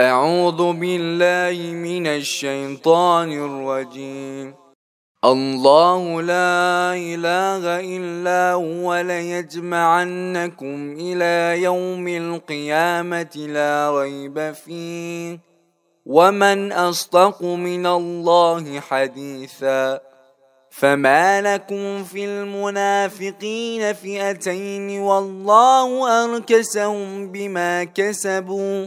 أعوذ بالله من الشيطان الرجيم. الله لا إله إلا هو ليجمعنكم إلى يوم القيامة لا ريب فيه. ومن أصدق من الله حديثا. فما لكم في المنافقين فئتين والله أركسهم بما كسبوا.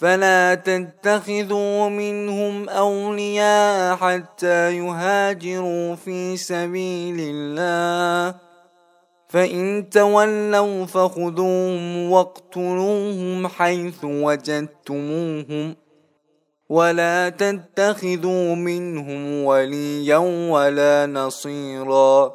فلا تتخذوا منهم أولياء حتى يهاجروا في سبيل الله. فإن تولوا فخذوهم واقتلوهم حيث وجدتموهم. ولا تتخذوا منهم وليا ولا نصيرا.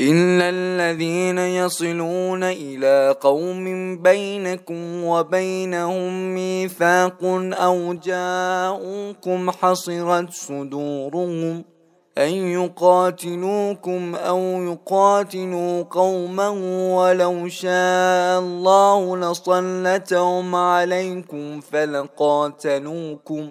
إلا الذين يصلون إلى قوم بينكم وبينهم ميثاق أو جاءوكم حصرت صدورهم أن يقاتلوكم أو يقاتلوا قوما ولو شاء الله لصلتهم عليكم فلقاتلوكم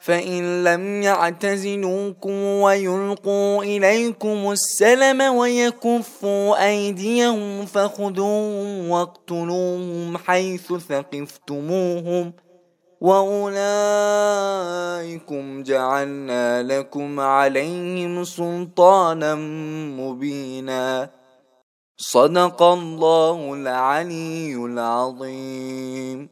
فإن لم يعتزلوكم ويلقوا إليكم السلم ويكفوا أيديهم فخذوهم واقتلوهم حيث ثقفتموهم ۖ وأولئكم جعلنا لكم عليهم سلطانا مبينا صدق الله العلي العظيم